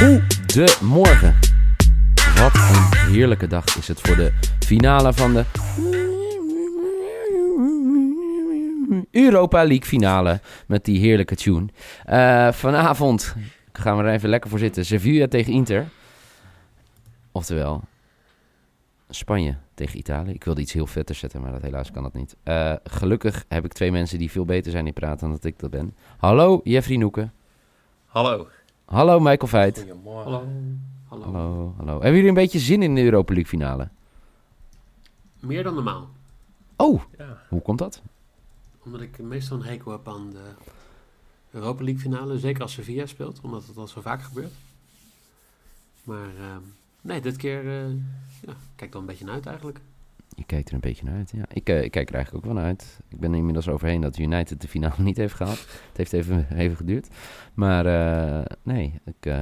Goedemorgen. Wat een heerlijke dag is het voor de finale van de Europa League finale met die heerlijke tune. Eh, vanavond gaan we er even lekker voor zitten. Sevilla tegen Inter. Oftewel, Spanje tegen Italië. Ik wilde iets heel vetters zetten, maar dat helaas kan dat niet. Eh, gelukkig heb ik twee mensen die veel beter zijn in praten dan dat ik dat ben. Hallo, Jeffrey Noeken. Hallo. Hallo, Michael Veit. Goedemorgen. Hallo. Hallo. Hallo, hallo. Hebben jullie een beetje zin in de Europa League finale? Meer dan normaal. Oh, Ja. hoe komt dat? Omdat ik meestal een hekel heb aan de Europa League finale. Zeker als Sevilla speelt, omdat het al zo vaak gebeurt. Maar ehm, nee, dit keer uh, ja, kijk er een beetje naar uit eigenlijk. Je kijkt er een beetje naar uit, ja. Ik, uh, ik kijk er eigenlijk ook wel naar uit. Ik ben er inmiddels overheen dat United de finale niet heeft gehaald. Het heeft even, even geduurd. Maar uh, nee, ik,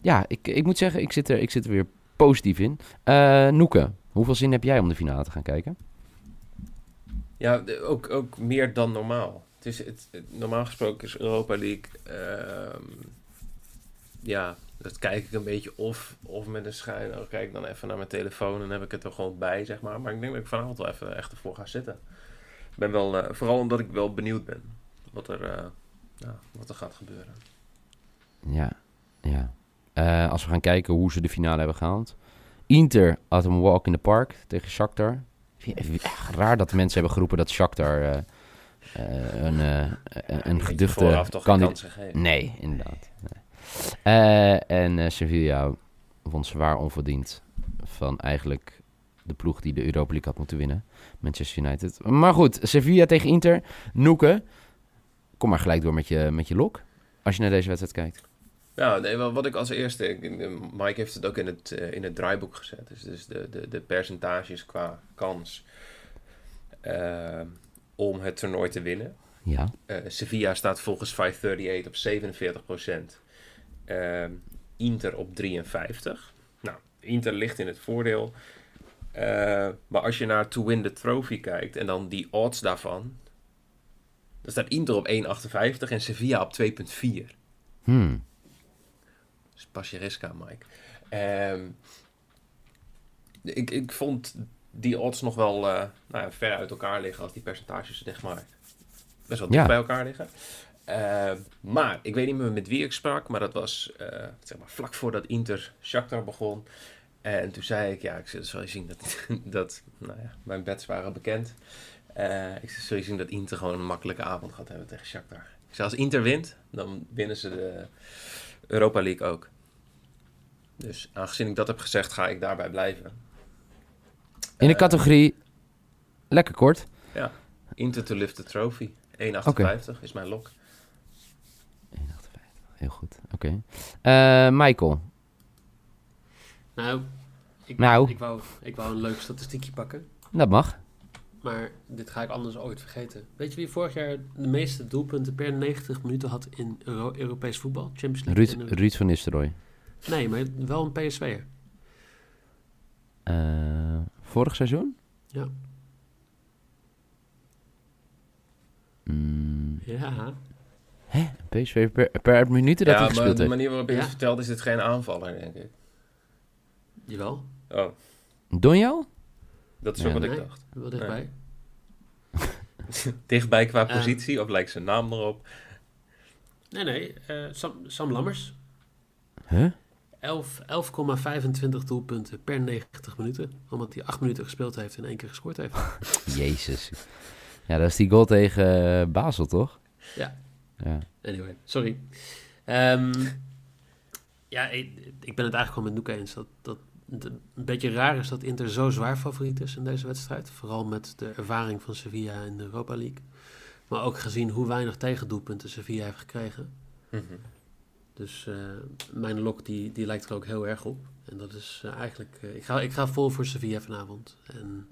ja, ik, ik moet zeggen, ik zit er, ik zit er weer positief in. Noeke, hoeveel zin heb jij om de finale te gaan kijken? Ja, ook, ook meer dan normaal. Het is, het, normaal gesproken is Europa League... Uh, ja, dat kijk ik een beetje of, of met een schuin. Dan kijk dan even naar mijn telefoon en heb ik het er gewoon bij, zeg maar. Maar ik denk dat ik vanavond wel even echt ervoor ga zitten. Ben wel, uh, vooral omdat ik wel benieuwd ben wat er, uh, ja, wat er gaat gebeuren. Ja, ja. Uh, als we gaan kijken hoe ze de finale hebben gehaald. Inter had een walk in the park tegen Shakhtar. Echt raar dat mensen hebben geroepen dat Shakhtar een, een geduchte kandidaat... Nee, inderdaad. Nee. En Sevilla won zwaar onverdiend van eigenlijk de ploeg die de Europa League had moeten winnen. Manchester United. Maar goed, Sevilla tegen Inter. Noeke, kom maar gelijk door met je, met je lok. Als je naar deze wedstrijd kijkt. Nou, nee, wat ik als eerste... Mike heeft het ook in het, uh, in het draaiboek gezet. Dus, dus de, de, de percentages qua kans uh, om het toernooi te winnen. Ja. Uh, Sevilla staat volgens 538 op 47 procent. Inter op 53. Nou, Inter ligt in het voordeel. maar als je naar To Win the Trophy kijkt en dan die odds daarvan... Dan staat Inter op 1,58 en Sevilla op 2,4. Hmm. Dus pas je risk aan, Mike. Um, ik, ik vond die odds nog wel uh, nou ja, ver uit elkaar liggen als die percentages zeg maar best wel dicht Ja. bij elkaar liggen. Uh, maar ik weet niet meer met wie ik sprak, maar dat was uh, zeg maar vlak voordat Inter Shakhtar begon. En toen zei ik, ja, ik zal je zien dat, dat nou ja, mijn bets waren bekend. Uh, ik zal je zien dat Inter gewoon een makkelijke avond gaat hebben tegen Shakhtar. Ik zei, als Inter wint, dan winnen ze de Europa League ook. Dus aangezien ik dat heb gezegd, ga ik daarbij blijven. In de categorie lekker kort. Ja, Inter to lift the trophy. 1,58 Oké. is mijn lok. 1,58. Heel goed. Oké. Eh, Michael. Nou, ik, Nou. Ik, wou, ik wou een leuk statistiekje pakken. Dat mag. Maar dit ga ik anders ooit vergeten. Weet je wie vorig jaar de meeste doelpunten per 90 minuten had in Euro Europees voetbal? Champions League. Ruud, van Nistelrooy. Nee, maar wel een PSV'er. Eh, vorig seizoen? Ja. Mm, Ja. Hè? PSV per, per minuten dat ja, hij maar gespeeld de heeft. manier waarop je Ja. het vertelt is dit geen aanvaller, denk ik. Jawel. Oh, Donjo? dat is Ja. ook wat ik dacht. Wel dichtbij. Dichtbij qua Ja. positie, of lijkt zijn naam erop? Nee, nee. eh, Sam, Sam Lammers. Huh? 11 11,25 doelpunten per 90 minuten. Omdat hij 8 minuten gespeeld heeft en één keer gescoord heeft. Jezus. Ja, dat is die goal tegen eh, Basel, toch? Ja. Ja. Anyway, sorry. Ehm, ja, ik, ik ben het eigenlijk gewoon met Noeka eens. Dat, dat het een beetje raar is dat Inter zo zwaar favoriet is in deze wedstrijd. Vooral met de ervaring van Sevilla in de Europa League. Maar ook gezien hoe weinig tegendoelpunten Sevilla heeft gekregen. Mhm. Dus eh, mijn lok die, die lijkt er ook heel erg op. En dat is eh, eigenlijk... eh, ik, ga, ik ga vol voor Sevilla vanavond. En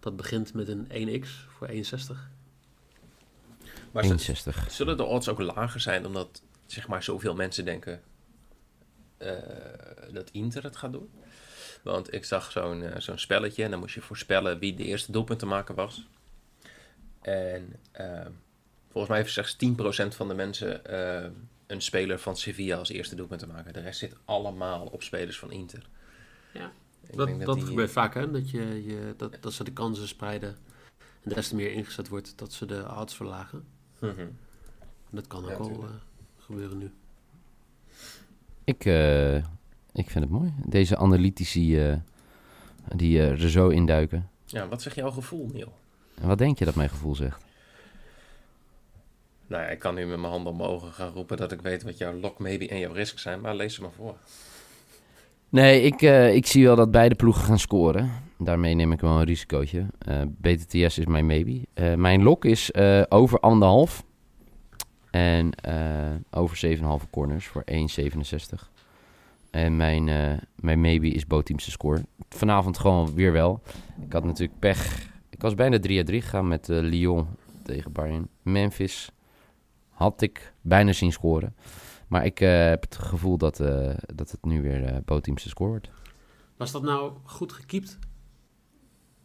dat begint met een 1x voor 61. Maar z- 61. zullen de odds ook lager zijn omdat zeg maar zoveel mensen denken eh, dat Inter het gaat doen? Want ik zag zo'n eh, zo'n spelletje en dan moest je voorspellen wie de eerste doelpuntenmaker was. En ehm, volgens mij heeft slechts 10% van de mensen eh, een speler van Sevilla als eerste doelpuntenmaker. De rest zit allemaal op spelers van Inter. Ja, Ik Dat, dat, die- gebeurt vaak, hè? Dat, je, je, dat, dat ze de kansen spreiden. En des te meer ingezet wordt, dat ze de odds verlagen. Mhm. Dat kan ook Ja, al tuurlijk. eh, gebeuren nu. Ik, eh, ik vind het mooi. Deze analytici eh, die eh, er zo induiken. Ja, wat zegt jouw gevoel, Neil? En wat denk je dat mijn gevoel zegt? Nou ja, ik kan nu met mijn handen omhoog gaan roepen dat ik weet wat jouw lock, maybe en jouw risk zijn, maar lees ze maar voor. Nee, ik, eh, ik zie wel dat beide ploegen gaan scoren. Daarmee neem ik wel een risicootje. Eh, BTTS is mijn maybe. Eh, mijn lock is eh, over anderhalf. En over 7,5 corners voor 1,67. En mijn, mijn maybe is bootteamse score. Vanavond gewoon weer wel. Ik had natuurlijk pech. Ik was bijna 3 uit 3 gegaan met Lyon tegen Bayern. Memphis had ik bijna zien scoren. Maar ik heb het gevoel dat, dat het nu weer uh, score wordt. Was dat nou goed gekiept?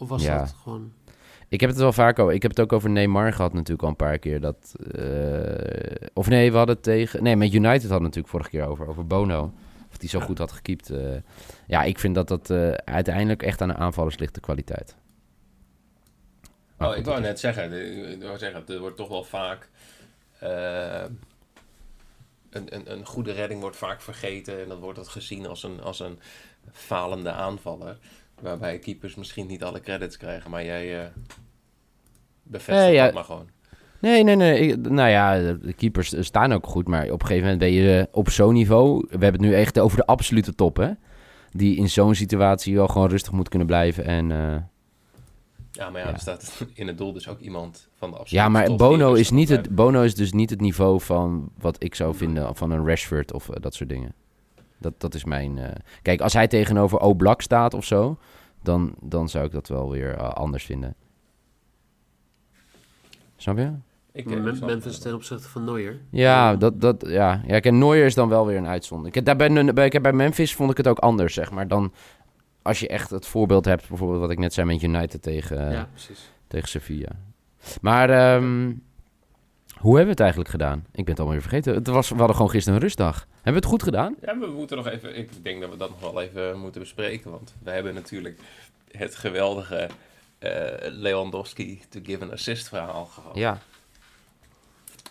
Of was Ja. dat gewoon... Ik heb het wel vaak over. Ik heb het ook over Neymar gehad natuurlijk al een paar keer. Dat, eh, of nee, we hadden het tegen... Nee, met United hadden we het natuurlijk vorige keer over. Over Bono. Of die zo Ja. goed had gekiept. eh. ja, ik vind dat dat eh, uiteindelijk echt aan de aanvallers ligt, de kwaliteit. Maar Oh, goed, ik wou dat net zeggen, ik wou zeggen, er wordt toch wel vaak. eh, een, een, een goede redding wordt vaak vergeten en dan wordt het gezien als een, als een falende aanvaller. Waarbij keepers misschien niet alle credits krijgen, maar jij eh bevestigt ja. dat maar gewoon. Nee, nee, nee. Ik- nou ja, de keepers eh, staan ook goed. Maar op een gegeven moment ben je eh, op zo'n niveau... We hebben het nu echt over de absolute top, hè? Die in zo'n situatie wel gewoon rustig moet kunnen blijven. En, Ja, maar ja, Ja. er staat in het doel dus ook iemand van de absolute ja, maar top Bono is, niet het, Bono is dus niet het niveau van wat ik zou vinden van een Rashford of dat soort dingen. Dat, dat is mijn... eh, Kijk, als hij tegenover Oblak staat of zo... Dan, dan zou ik dat wel weer eh, anders vinden. Snap je? Ik, Memphis ten opzichte van Neuer. Ja, dat, dat, ja. ja kijk, Neuer is dan wel weer een uitzondering. Ik, heb daar bij, bij, ik heb bij Memphis vond ik het ook anders, zeg maar. Dan, als je echt het voorbeeld hebt, bijvoorbeeld wat ik net zei met United tegen, eh, ja, precies. tegen Sevilla. Maar ehm, hoe hebben we het eigenlijk gedaan? Ik ben het allemaal weer vergeten. Het was, we hadden gewoon gisteren een rustdag. Hebben we het goed gedaan? Ja, we moeten nog even. Ik denk dat we dat nog wel even moeten bespreken. Want we hebben natuurlijk het geweldige eh, Lewandowski to give an assist verhaal gehad. Ja.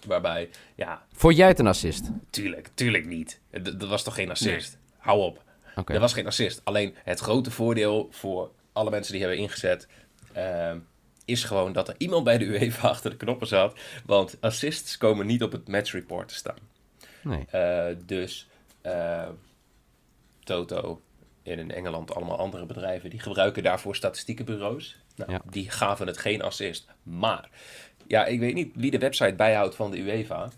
Waarbij, ja, Vond jij het een assist? tuurlijk, tuurlijk niet. D- Dat was toch geen assist? Hou op. Oké. Dat was geen assist. Alleen het grote voordeel voor alle mensen die hebben ingezet. ehm, is gewoon dat er iemand bij de UEFA achter de knoppen zat. Want assists komen niet op het match report te staan. Nee. Eh, dus eh, Toto en in Engeland allemaal andere bedrijven die gebruiken daarvoor statistiekenbureaus. Nou, Ja. Die gaven het geen assist. Maar ja, ik weet niet wie de website bijhoudt van de UEFA.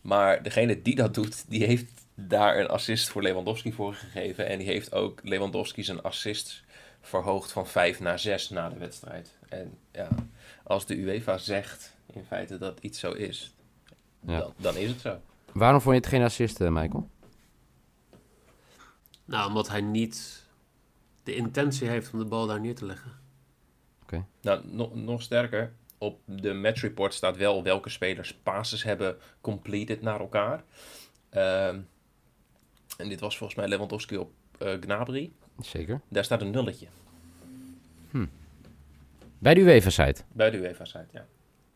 Maar degene die dat doet, die heeft daar een assist voor Lewandowski voor gegeven. En die heeft ook Lewandowski zijn assist verhoogd van 5 naar 6 na de wedstrijd. En ja, als de UEFA zegt in feite dat iets zo is, Ja. dan, dan is het zo. Waarom vond je het geen assist, eh, Michael? Nou, omdat hij niet de intentie heeft om de bal daar neer te leggen. Nou, nog, nog sterker. Op de match report staat wel welke spelers passes hebben completed naar elkaar. Ehm, en dit was volgens mij Lewandowski op eh Gnabry. Zeker. Daar staat een nulletje Bij de UEFA-site. bij de UEFA-site. Ja.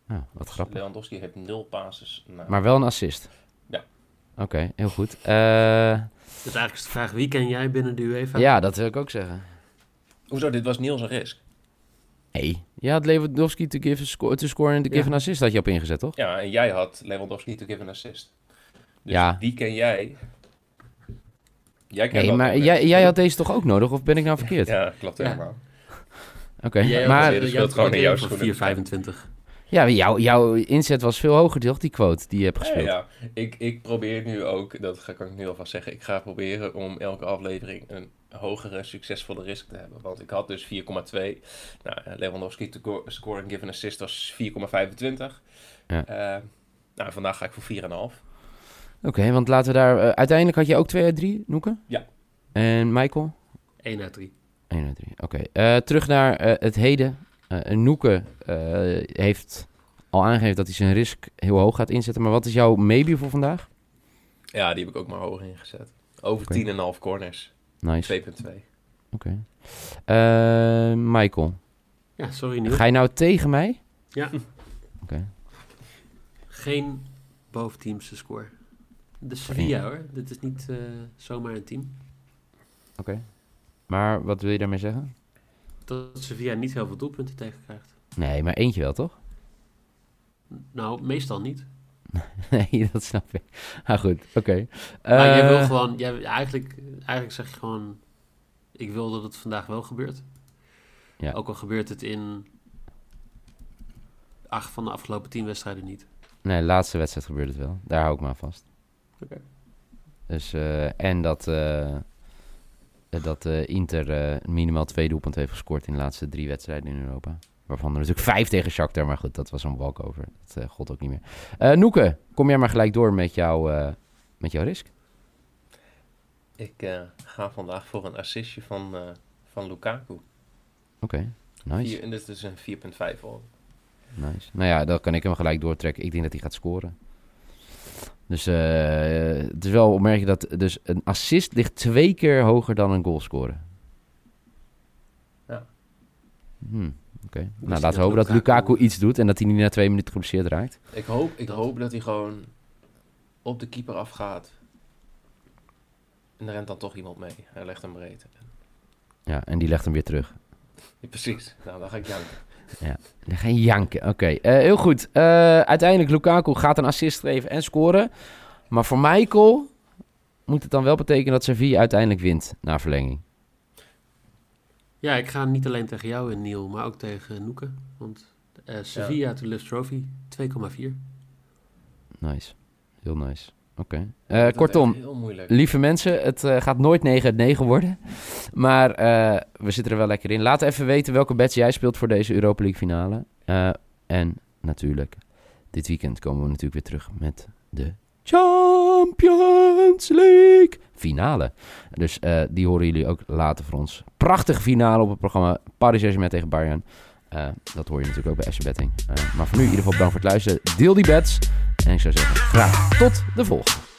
Ah, wat grappig. Lewandowski heeft nul passes. naar- Maar wel een assist. Ja. Oké, heel goed. Eh, Dus eigenlijk is de vraag, wie ken jij binnen de UEFA? ja, dat wil ik ook zeggen. Hoezo? Dit was Niels een risk. Nee. Je had Lewandowski to, give a sco- to score en to Ja. give an assist had je op ingezet, toch? Ja, en jij had Lewandowski to give an assist. Dus Ja. die ken jij. Jij kent Nee, wel maar jij, had deze toch ook nodig? Of ben ik nou verkeerd? Ja, klopt Ja. helemaal. Oké, Jij maar... jij speelt gewoon in jouw een van schoenen. 4,25. Ja, jouw, jouw inzet was veel hoger, toch? Die quote die je hebt gespeeld. Ja, ja. Ik, ik probeer nu ook, dat ga, kan ik nu alvast zeggen, ik ga proberen om elke aflevering een hogere, succesvolle risk te hebben. Want ik had dus 4,2. Nou, eh, Lewandowski te go- scoren given assist was 4,25. Ja. Eh, nou, vandaag ga ik voor 4,5. Oké, want laten we daar... eh, uiteindelijk had je ook 2 uit 3, Noeke? Ja. En Michael? 1 uit 3. 1 uit 3, oké. Eh, terug naar eh, het heden. Eh Noeke eh, heeft al aangegeven dat hij zijn risk heel hoog gaat inzetten. Maar wat is jouw maybe voor vandaag? Ja, die heb ik ook maar hoger ingezet. Over Oké. 10,5 corners. Nice. 2,2. Oké. Eh, Michael, Ja, sorry Niel. ga je nou tegen mij? Ja. Oké. Geen boventeamse score. De Sevilla hoor. Dit is niet eh, zomaar een team. Oké. Maar wat wil je daarmee zeggen? Dat Sevilla niet heel veel doelpunten tegenkrijgt. Nee, maar eentje wel, toch? Nou, meestal niet. nee, dat snap ik. Ah, goed. Oké. Maar jij wil Eh, gewoon, jij, eigenlijk, eigenlijk zeg je gewoon, ik wil dat het vandaag wel gebeurt. Ja. Ook al gebeurt het in acht van de afgelopen tien wedstrijden niet. Nee, de laatste wedstrijd gebeurde het wel. Daar hou ik me aan vast. Dus, eh, en dat, eh, dat eh, Inter eh, minimaal twee doelpunten heeft gescoord in de laatste drie wedstrijden in Europa. Waarvan er natuurlijk vijf tegen Shakhtar, maar goed, dat was een walkover. Dat uh, god ook niet meer. Eh Noeke, kom jij maar gelijk door met, jou, eh, met jouw risk. Ik eh, ga vandaag voor een assistje van, eh, van Lukaku. Oké, nice. Vier- en dit is een 4,5 al. Nice. Nou ja, dan kan ik hem gelijk doortrekken. Ik denk dat hij gaat scoren. Dus eh, het is wel opmerkelijk dat dus een assist ligt twee keer hoger dan een goal scoren. Ja. Hmm, Oké. Nou, laten we hopen dat Lukaku- Lukaku iets doet en dat hij niet na twee minuten geblesseerd raakt. Ik hoop, ik hoop dat hij gewoon op de keeper afgaat. En er rent dan toch iemand mee. Hij legt hem breed. Ja, en die legt hem weer terug. Ja, precies. Nou, dan ga ik janken. Dan ga je janken. Oké, eh, heel goed. Eh, uiteindelijk Lukaku gaat een assist geven en scoren. Maar voor Michael moet het dan wel betekenen dat Sevilla uiteindelijk wint na verlenging. Ja, ik ga niet alleen tegen jou en Niel, maar ook tegen Noeke. Want eh, Sevilla to Lust Trophy 2,4. Nice. Heel nice. Oké. Eh, kortom, lieve mensen, het eh, gaat nooit 9 uit 9 worden. Maar eh, we zitten er wel lekker in. Laat even weten welke bets jij speelt voor deze Europa League finale. En natuurlijk, dit weekend komen we natuurlijk weer terug met de Champions League finale. Dus die horen jullie ook later voor ons. Prachtige finale op het programma Paris Saint-Germain tegen Bayern. Dat hoor je natuurlijk ook bij FC Betting. Maar voor nu in ieder geval bedankt voor het luisteren. Deel die bets. En ik zou zeggen, graag tot de volgende.